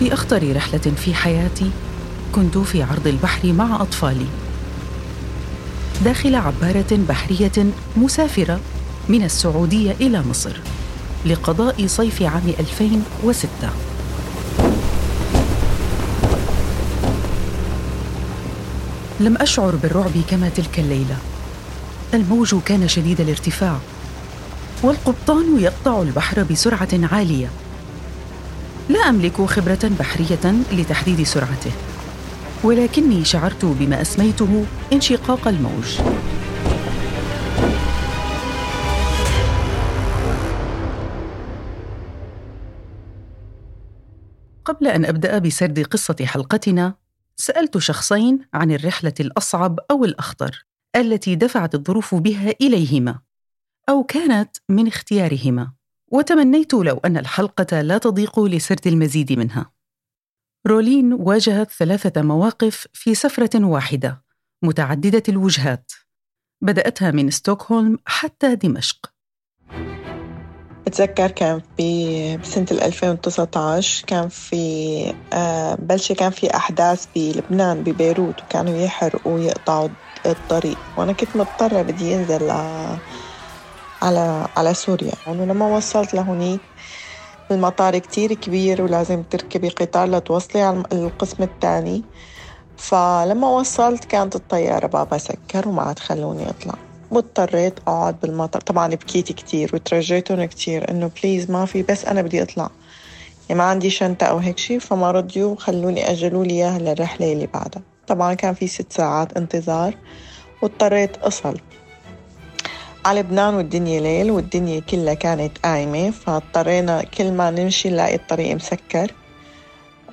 في أخطر رحلة في حياتي كنت في عرض البحر مع أطفالي. داخل عبارة بحرية مسافرة من السعودية إلى مصر لقضاء صيف عام 2006 لم أشعر بالرعب كما تلك الليلة. الموج كان شديد الارتفاع والقبطان يقطع البحر بسرعة عالية. لا أملك خبرة بحرية لتحديد سرعته ولكني شعرت بما أسميته انشقاق الموج. قبل أن أبدأ بسرد قصة حلقتنا سألت شخصين عن الرحلة الأصعب أو الأخطر التي دفعت الظروف بها إليهما أو كانت من اختيارهما. وتمنيت لو أن الحلقة لا تضيق لسرد المزيد منها. رولين واجهت ثلاثة مواقف في سفرة واحدة متعددة الوجهات. بدأتها من ستوكهولم حتى دمشق. بتذكر كان في بسنة 2019 كان في آه، بلشة كان في أحداث بلبنان ببيروت وكانوا يحرقوا ويقطعوا الطريق. وأنا كنت مضطرة بدي أنزل على على سوريا. ولما وصلت لهونيك المطار كتير كبير ولازم تركبي قطار لتوصلي على القسم الثاني فلما وصلت كانت الطيارة بابا سكر وما عاد خلوني أطلع. واضطريت أقعد بالمطار. طبعا بكيت كتير وترجيتهم كتير إنه بليز ما في بس أنا بدي أطلع. يعني ما عندي شنطة أو هيك شي فما رضيوا وخلوني أجلوا لي إياها للرحلة اللي بعدها. طبعا كان في ست ساعات انتظار واضطريت أصل. على لبنان والدنيا ليل والدنيا كلها كانت قايمة فاضطرينا كل ما نمشي نلاقي الطريق مسكر.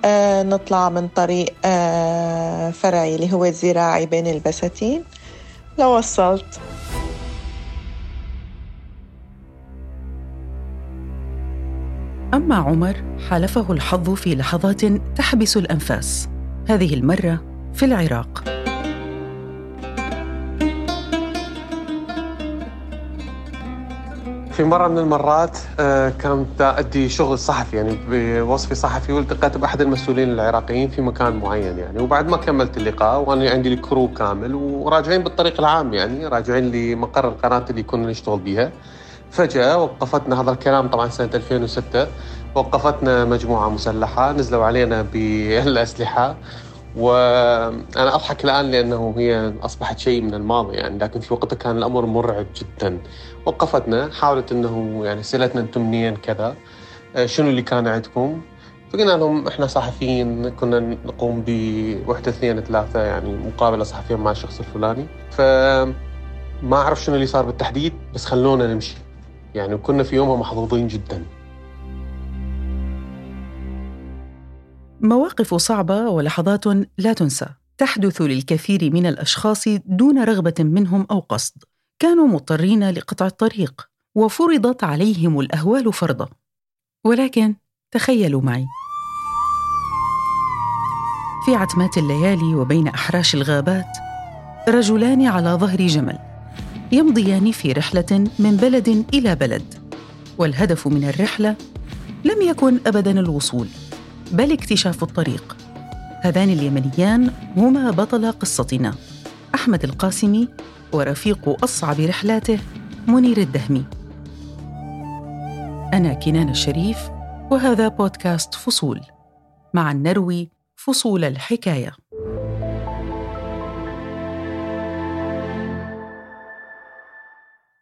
آه نطلع من طريق آه فرعي اللي هو الزراعي بين البساتين. لو وصلت. أما عمر حالفه الحظ في لحظات تحبس الأنفاس. هذه المرة في العراق. في مرة من المرات آه، كنت أدي شغل صحفي يعني بوصفي صحفي والتقيت بأحد المسؤولين العراقيين في مكان معين يعني. وبعد ما كملت اللقاء وأنا عندي الكرو كامل وراجعين بالطريق العام يعني راجعين لمقر القناة اللي كنا نشتغل بيها. فجأة وقفتنا هذا الكلام طبعا سنة 2006 وقفتنا مجموعة مسلحة نزلوا علينا بالأسلحة. وأنا أضحك الآن لأنه هي أصبحت شيء من الماضي يعني لكن في وقتها كان الأمر مرعب جدا. وقفتنا حاولت إنه يعني سالتنا أنتم منين كذا. آه، شنو اللي كان عندكم؟ فقلنا لهم إحنا صحفيين كنا نقوم بوحدة اثنين ثلاثة يعني مقابلة صحفية مع الشخص الفلاني. ف ما أعرف شنو اللي صار بالتحديد بس خلونا نمشي. يعني وكنا في يومها محظوظين جدا. مواقف صعبة ولحظات لا تنسى تحدث للكثير من الأشخاص دون رغبة منهم أو قصد. كانوا مضطرين لقطع الطريق وفرضت عليهم الأهوال فرضا. ولكن تخيلوا معي. في عتمات الليالي وبين أحراش الغابات رجلان على ظهر جمل يمضيان في رحلة من بلد إلى بلد والهدف من الرحلة لم يكن ابدا الوصول. بل اكتشاف الطريق. هذان اليمنيان هما بطل قصتنا أحمد القاسمي ورفيق أصعب رحلاته منير الدهمي. أنا كنان الشريف وهذا بودكاست فصول. مع النروي فصول الحكاية.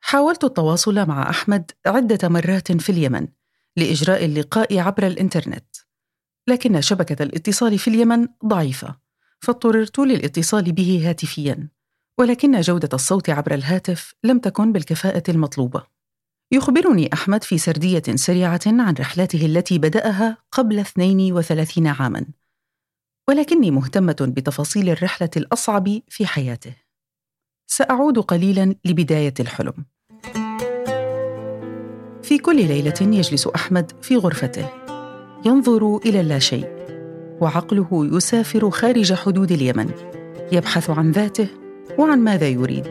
حاولت التواصل مع أحمد عدة مرات في اليمن لإجراء اللقاء عبر الإنترنت. لكن شبكة الاتصال في اليمن ضعيفة فاضطررت للاتصال به هاتفيا ولكن جودة الصوت عبر الهاتف لم تكن بالكفاءة المطلوبة. يخبرني أحمد في سردية سريعة عن رحلاته التي بدأها قبل 32 عاماً ولكني مهتمة بتفاصيل الرحلة الأصعب في حياته. سأعود قليلاً لبداية الحلم. في كل ليلة يجلس أحمد في غرفته. ينظر إلى اللاشيء وعقله يسافر خارج حدود اليمن يبحث عن ذاته وعن ماذا يريد.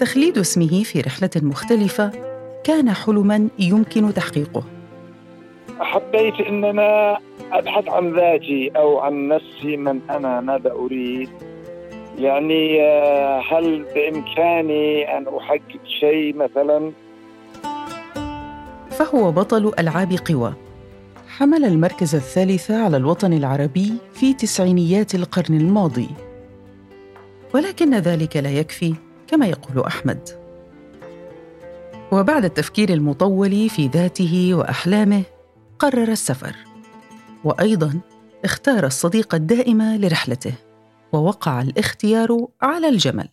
تخليد اسمه في رحلة مختلفة كان حلما يمكن تحقيقه. حبيت ان أنا أبحث عن ذاتي أو عن نفسي من أنا ماذا أريد؟ يعني آه، هل بإمكاني أن أحقق شيء مثلا؟ فهو بطل ألعاب قوى حمل المركز الثالث على الوطن العربي في تسعينيات القرن الماضي. ولكن ذلك لا يكفي كما يقول أحمد. وبعد التفكير المطول في ذاته وأحلامه قرر السفر. وأيضا اختار الصديق الدائم لرحلته ووقع الاختيار على الجمل.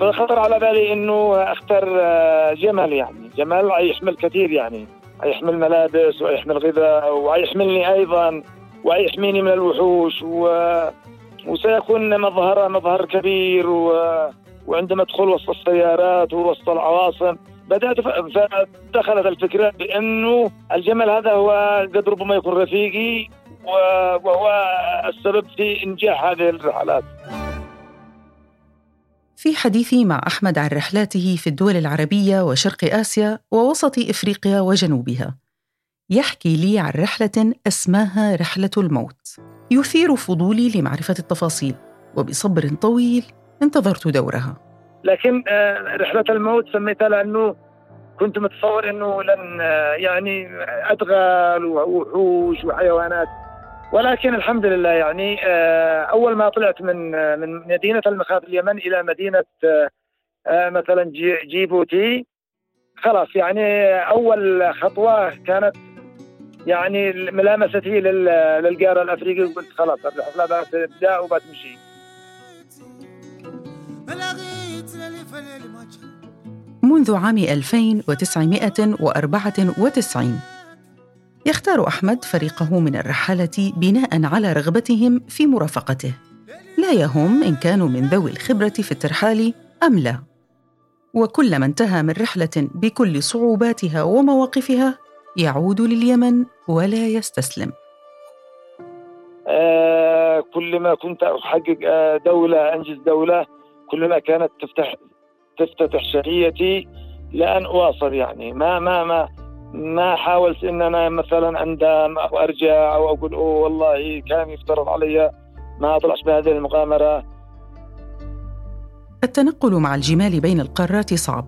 فخطر على بالي إنه أختار آه، جمل يعني جمل يحمل كثير يعني يحمل ملابس ويحمل غذاء ويحملني أيضا ويحميني من الوحوش و... وسيكون مظهر مظهر كبير و... وعندما أدخل وسط السيارات ووسط العواصم بدأت فدخلت الفكرة بأنه الجمل هذا هو قد ربما يكون رفيقي وهو السبب في إنجاح هذه الرحلات. في حديثي مع أحمد عن رحلاته في الدول العربية وشرق آسيا ووسط إفريقيا وجنوبها. يحكي لي عن رحلة أسماها رحلة الموت. يثير فضولي لمعرفة التفاصيل وبصبر طويل انتظرت دورها. لكن آه، رحلة الموت سميتها لأنه كنت متصور أنه لن آه، يعني أدغال ووحوش وحيوانات ولكن الحمد لله يعني آه، أول ما طلعت من من مدينة المخاف اليمن إلى مدينة مثلا جيبوتي خلاص يعني أول خطوة كانت يعني ملامستي للقارة الافريقي قلت خلاص الرحله بتبدا وبتمشي منذ عام 1994 يختار أحمد فريقه من الرحالة بناء على رغبتهم في مرافقته. لا يهم إن كانوا من ذوي الخبرة في الترحال أم لا. وكلما انتهى من رحلة بكل صعوباتها ومواقفها يعود لليمن ولا يستسلم. آه كلما كنت أحقق آه، دولة أنجز دولة كلما كانت تفتح تفتتح شهيتي لأن أواصل يعني. ما ما ما. ما حاولت إن أنا مثلا اندم أو أرجع أو أقول أوه والله كان يفترض علي ما أطلعش بهذه المغامرة. التنقل مع الجمال بين القارات صعب.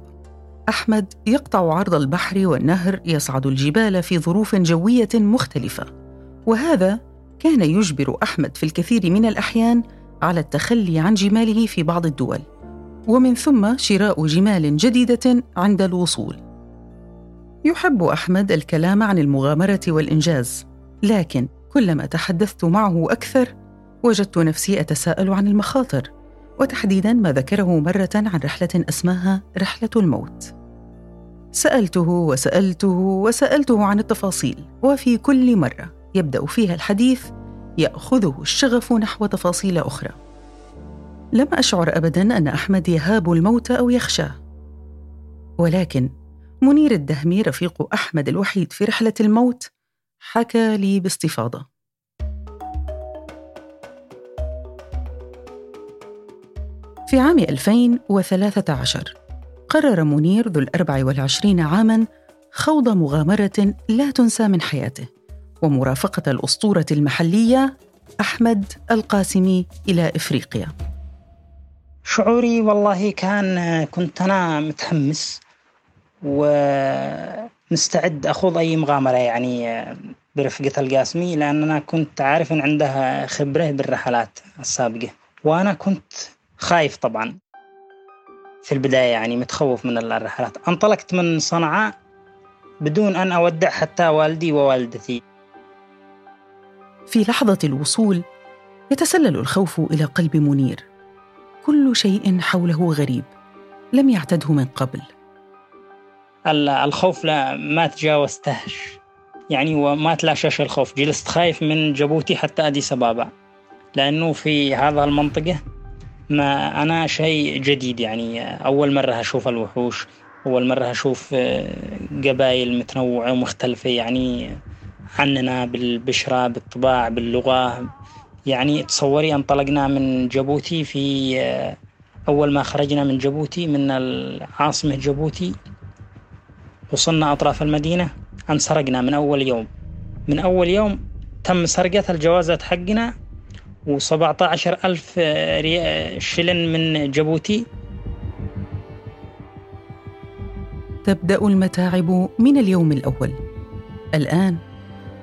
أحمد يقطع عرض البحر والنهر يصعد الجبال في ظروف جوية مختلفة. وهذا كان يجبر أحمد في الكثير من الأحيان على التخلي عن جماله في بعض الدول. ومن ثم شراء جمال جديدة عند الوصول. يحب أحمد الكلام عن المغامرة والإنجاز لكن كلما تحدثت معه أكثر وجدت نفسي أتساءل عن المخاطر وتحديدا ما ذكره مرة عن رحلة أسماها رحلة الموت. سألته وسألته وسألته عن التفاصيل وفي كل مرة يبدأ فيها الحديث يأخذه الشغف نحو تفاصيل أخرى. لم أشعر ابدا أن أحمد يهاب الموت أو يخشاه. ولكن منير الدهمي رفيق أحمد الوحيد في رحلة الموت حكى لي باستفاضة. في عام 2013 قرر منير ذو الأربع والعشرين عاماً خوض مغامرة لا تنسى من حياته ومرافقة الأسطورة المحلية أحمد القاسمي إلى إفريقيا. شعوري والله كان كنت أنا متحمس. ومستعد أخوض أي مغامرة يعني برفقة القاسمي لأن أنا كنت عارف أن عندها خبرة بالرحلات السابقة وأنا كنت خايف طبعا في البداية يعني متخوف من الرحلات. أنطلقت من صنعاء بدون أن أودع حتى والدي ووالدتي. في لحظة الوصول يتسلل الخوف إلى قلب منير. كل شيء حوله غريب لم يعتده من قبل. الخوف لا ما تجاوزته يعني وما تلاشاش الخوف جلست خايف من جبوتي حتى أديس أبابا لأنه في هذا المنطقة ما أنا شيء جديد يعني أول مرة أشوف الوحوش أول مرة أشوف آه، قبائل متنوعة ومختلفة يعني عننا بالبشرة بالطباع باللغة. يعني تصوري انطلقنا من جيبوتي في أول ما خرجنا من جيبوتي من العاصمة جيبوتي وصلنا أطراف المدينة أنسرقنا من أول يوم. من أول يوم تم سرقة الجوازات حقنا و17 ألف شلن من جيبوتي تبدأ المتاعب من اليوم الأول. الآن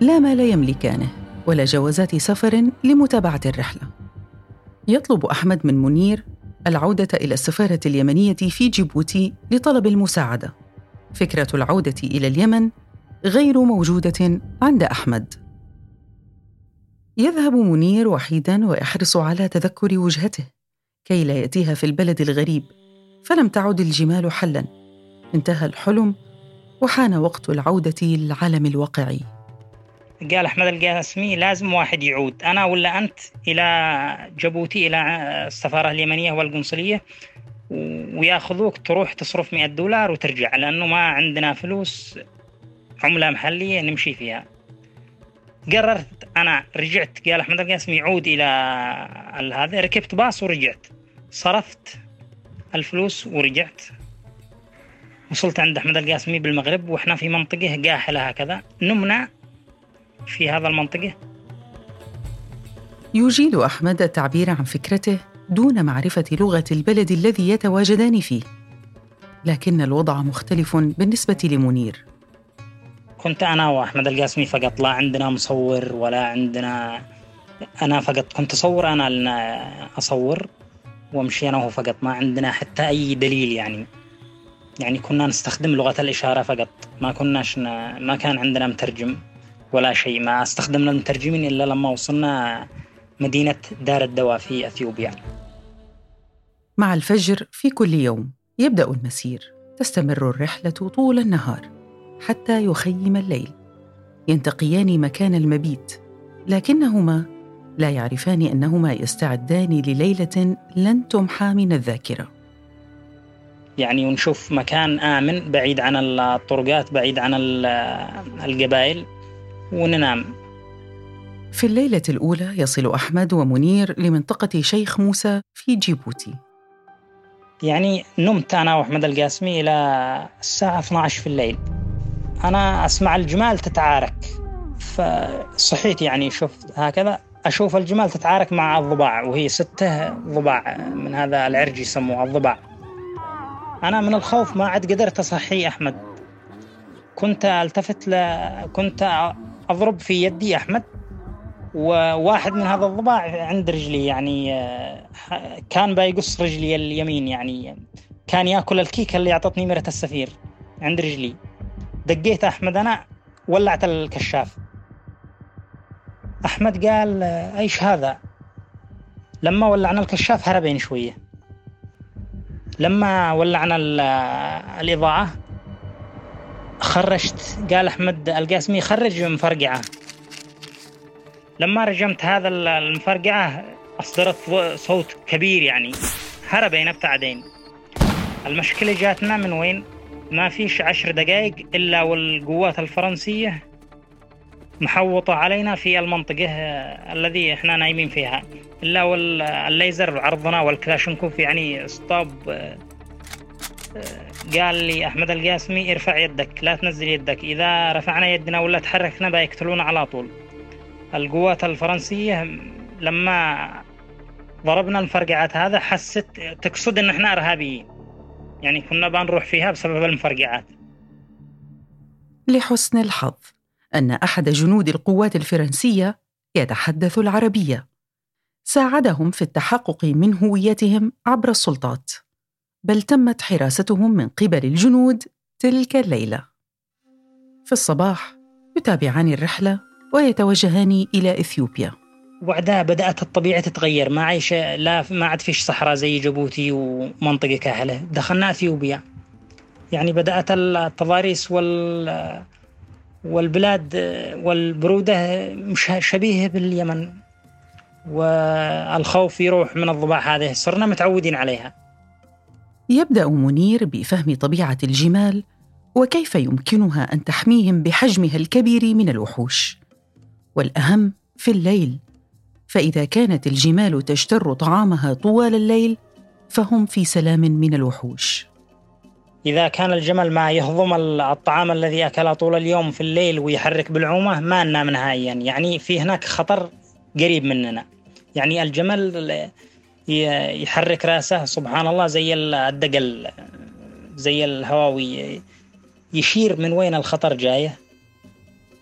لا مال يملكانه ولا جوازات سفر لمتابعة الرحلة. يطلب أحمد من منير العودة إلى السفارة اليمنية في جيبوتي لطلب المساعدة. فكرة العودة إلى اليمن غير موجودة عند أحمد. يذهب منير وحيدا ويحرص على تذكر وجهته كي لا يأتيها في البلد الغريب فلم تعد الجمال حلا. انتهى الحلم وحان وقت العودة للعالم الواقعي. قال أحمد القاسمي لازم واحد يعود. أنا ولا أنت إلى جيبوتي إلى السفارة اليمنية والقنصلية وياخذوك تروح تصرف 100 دولار وترجع لأنه ما عندنا فلوس عملة محلية نمشي فيها. قررت أنا رجعت قال أحمد القاسمي عود إلى هذا ركبت باص ورجعت. صرفت الفلوس ورجعت. وصلت عند أحمد القاسمي بالمغرب وإحنا في منطقة قاحلة هكذا. نمنا في هذا المنطقة. يجيد أحمد التعبير عن فكرته دون معرفة لغة البلد الذي يتواجدان فيه. لكن الوضع مختلف بالنسبة لمنير. كنت أنا وأحمد القاسمي فقط لا عندنا مصور ولا عندنا أنا فقط. كنت أصور أنا أصور وأمشي أنا وهو فقط. ما عندنا حتى أي دليل يعني. يعني كنا نستخدم لغة الإشارة فقط. ما كناش ما كان عندنا مترجم ولا شيء. ما استخدمنا المترجمين إلا لما وصلنا مدينة دار الدواء في أثيوبيا. مع الفجر في كل يوم يبدأ المسير. تستمر الرحلة طول النهار حتى يخيم الليل. ينتقيان مكان المبيت لكنهما لا يعرفان أنهما يستعدان لليلة لن تمحى من الذاكرة. يعني ونشوف مكان آمن بعيد عن الطرقات بعيد عن القبائل وننام. في الليلة الأولى يصل أحمد ومنير لمنطقة شيخ موسى في جيبوتي. يعني نمت أنا وأحمد القاسمي إلى الساعة 12 في الليل. أنا أسمع الجمال تتعارك. فصحيت يعني شفت هكذا أشوف الجمال تتعارك مع الضباع وهي سته ضباع من هذا العرج يسموها الضباع. أنا من الخوف ما عاد قدرت أصحي أحمد. كنت ألتفت ل... كنت أضرب في يدي أحمد. وواحد من هذا الضباع عند رجلي يعني كان بيقص رجلي اليمين يعني كان ياكل الكيكه اللي اعطتني مره السفير عند رجلي. دقيت أحمد أنا ولعت الكشاف. أحمد قال إيش هذا؟ لما ولعنا الكشاف هربين شوية. لما ولعنا الاضاءه خرجت. قال أحمد القاسمي خرج مفرقعه لما رجمت هذا المفرقعة أصدرت صوت كبير يعني هربين ابتعدين المشكلة جاتنا من وين؟ ما فيش عشر دقائق إلا والقوات الفرنسية محوطة علينا في المنطقة الذي إحنا نايمين فيها. إلا والليزر عرضنا والكلاشنكوف يعني stop قال لي أحمد القاسمي ارفع يدك لا تنزل يدك إذا رفعنا يدنا ولا تحركنا بيقتلونا على طول. القوات الفرنسية لما ضربنا المفرقعات هذا حست تقصد إن إحنا إرهابيين. يعني كنا بنروح فيها بسبب المفرقعات لحسن الحظ أن أحد جنود القوات الفرنسية يتحدث العربية. ساعدهم في التحقق من هويتهم عبر السلطات. بل تمت حراستهم من قبل الجنود تلك الليلة. في الصباح يتابعان الرحلة ويتوجهان إلى إثيوبيا. وبعدها بدأت الطبيعة تتغير. ما عايش لا ما عاد فيش صحراء زي جيبوتي ومنطقة كاهلة دخلنا أثيوبيا. يعني بدأت التضاريس وال والبلاد والبرودة مش شبيهة باليمن. والخوف يروح من الضباع هذه. صرنا متعودين عليها. يبدأ منير بفهم طبيعة الجمال وكيف يمكنها أن تحميهم بحجمها الكبير من الوحوش. والأهم في الليل. فإذا كانت الجمال تجتر طعامها طوال الليل فهم في سلام من الوحوش. إذا كان الجمل ما يهضم الطعام الذي أكله طول اليوم في الليل ويحرك بالعومة ما ننام نهائيا يعني في هناك خطر قريب مننا. يعني الجمل يحرك رأسه سبحان الله زي الدقل زي الهواوي يشير من وين الخطر جاية؟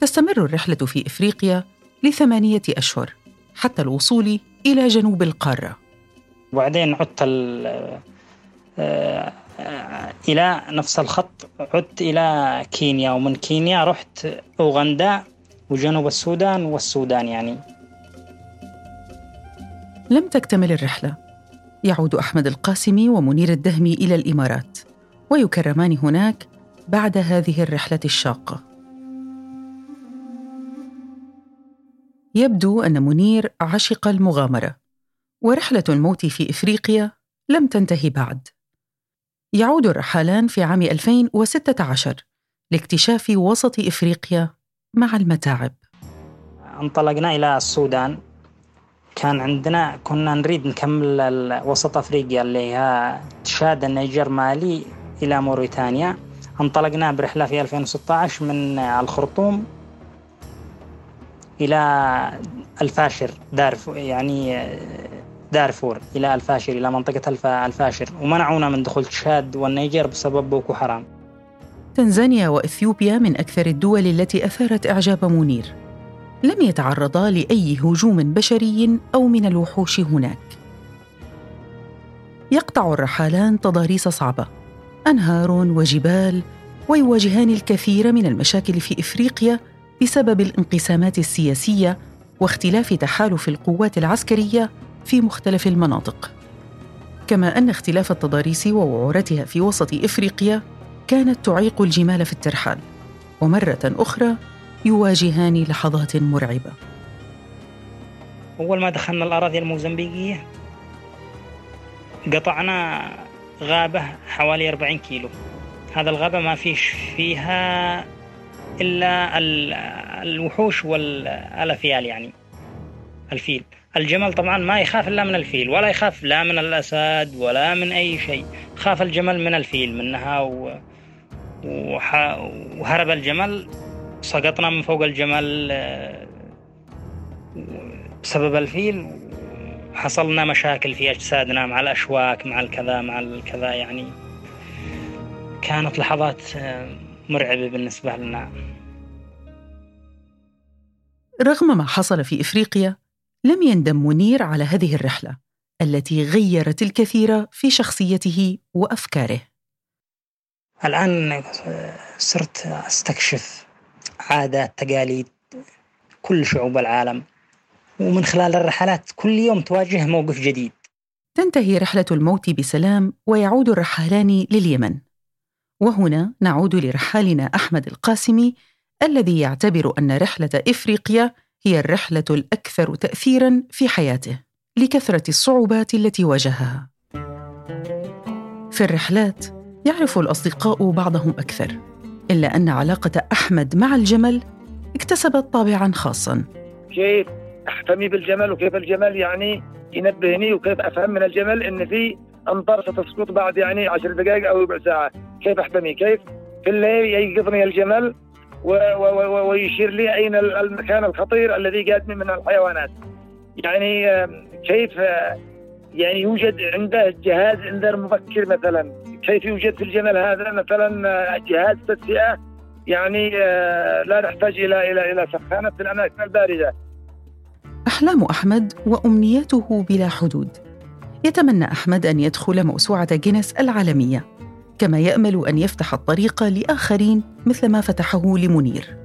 تستمر الرحلة في إفريقيا لثمانية أشهر حتى الوصول إلى جنوب القارة. وبعدين عدت آه، إلى نفس الخط. عدت إلى كينيا ومن كينيا رحت أوغندا وجنوب السودان والسودان يعني. لم تكتمل الرحلة. يعود أحمد القاسمي ومنير الدهمي إلى الإمارات ويكرمان هناك بعد هذه الرحلة الشاقة. يبدو أن منير عشق المغامرة ورحلة الموت في إفريقيا لم تنتهي بعد. يعود الرحالان في عام 2016 لاكتشاف وسط إفريقيا مع المتاعب. انطلقنا إلى السودان. كان عندنا كنا نريد نكمل وسط أفريقيا اللي هي تشاد النيجر مالي إلى موريتانيا. انطلقنا برحلة في 2016 من الخرطوم. إلى الفاشر دارفور يعني دارفور إلى الفاشر إلى منطقة الفاشر. ومنعونا من دخول تشاد والنيجر بسبب بوكو حرام. تنزانيا وإثيوبيا من أكثر الدول التي أثارت إعجاب منير. لم يتعرضا لأي هجوم بشري أو من الوحوش هناك. يقطع الرحالان تضاريس صعبة. أنهار وجبال ويواجهان الكثير من المشاكل في إفريقيا بسبب الانقسامات السياسية واختلاف تحالف القوات العسكرية في مختلف المناطق. كما أن اختلاف التضاريس ووعورتها في وسط إفريقيا كانت تعيق الجمال في الترحال ومرة أخرى يواجهان لحظات مرعبة. أول ما دخلنا الأراضي الموزمبيقية قطعنا غابة حوالي 40 كيلو. هذا الغابة ما فيش فيها إلا الوحوش والأفيال يعني. الفيل. الجمل طبعا ما يخاف إلا من الفيل ولا يخاف لا من الأسد ولا من أي شيء. خاف الجمل من الفيل منها و... وح... وهرب الجمل سقطنا من فوق الجمل آه، بسبب الفيل. حصلنا مشاكل في أجسادنا مع الأشواك مع الكذا مع الكذا يعني. كانت لحظات آه، مرعبة بالنسبة لنا. رغم ما حصل في إفريقيا لم يندم منير على هذه الرحلة التي غيرت الكثير في شخصيته وأفكاره. الآن صرت أستكشف عادات تقاليد كل شعوب العالم. ومن خلال الرحلات كل يوم تواجه موقف جديد. تنتهي رحلة الموت بسلام ويعود الرحالان لليمن. وهنا نعود لرحالنا أحمد القاسمي الذي يعتبر أن رحلة إفريقيا هي الرحلة الأكثر تاثيرا في حياته لكثرة الصعوبات التي واجهها. في الرحلات يعرف الأصدقاء بعضهم أكثر إلا أن علاقة أحمد مع الجمل اكتسبت طابعا خاصا. كيف أحتمي بالجمل وكيف الجمل؟ يعني ينبهني وكيف أفهم من الجمل إن في امطار ستسقط بعد يعني عشر دقائق أو ربع ساعة. كيف احتمي كيف؟ في الليل ييقظني الجمل ويشير لي أين المكان الخطير الذي قادني من الحيوانات. يعني كيف يعني يوجد عنده جهاز إنذار مبكر مثلا؟ كيف يوجد في الجمل هذا مثلا جهاز تدفئه يعني آه، لا نحتاج إلى إلى إلى سخانة في الأماكن الباردة. أحلام أحمد وامنياته بلا حدود. يتمنى أحمد أن يدخل موسوعة جينيس العالمية. كما يأمل أن يفتح الطريق لآخرين مثل ما فتحه لمنير.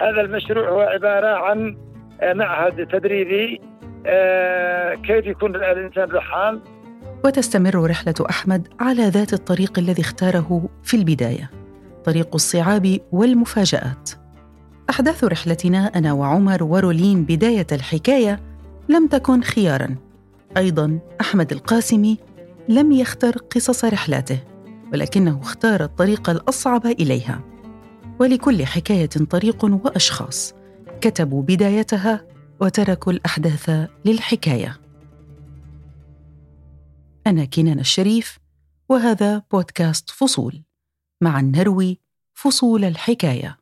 هذا المشروع هو عبارة عن آه، معهد تدريبي آه، كيف يكون الإنسان رحال وتستمر رحلة أحمد على ذات الطريق الذي اختاره في البداية طريق الصعاب والمفاجآت. أحداث رحلتنا أنا وعمر ورولين بداية الحكاية لم تكن خيارا. أيضا أحمد القاسمي لم يختر قصص رحلاته ولكنه اختار الطريق الأصعب إليها. ولكل حكاية طريق وأشخاص. كتبوا بدايتها وتركوا الأحداث للحكاية. أنا كنان الشريف وهذا بودكاست فصول. معا نروي فصول الحكاية.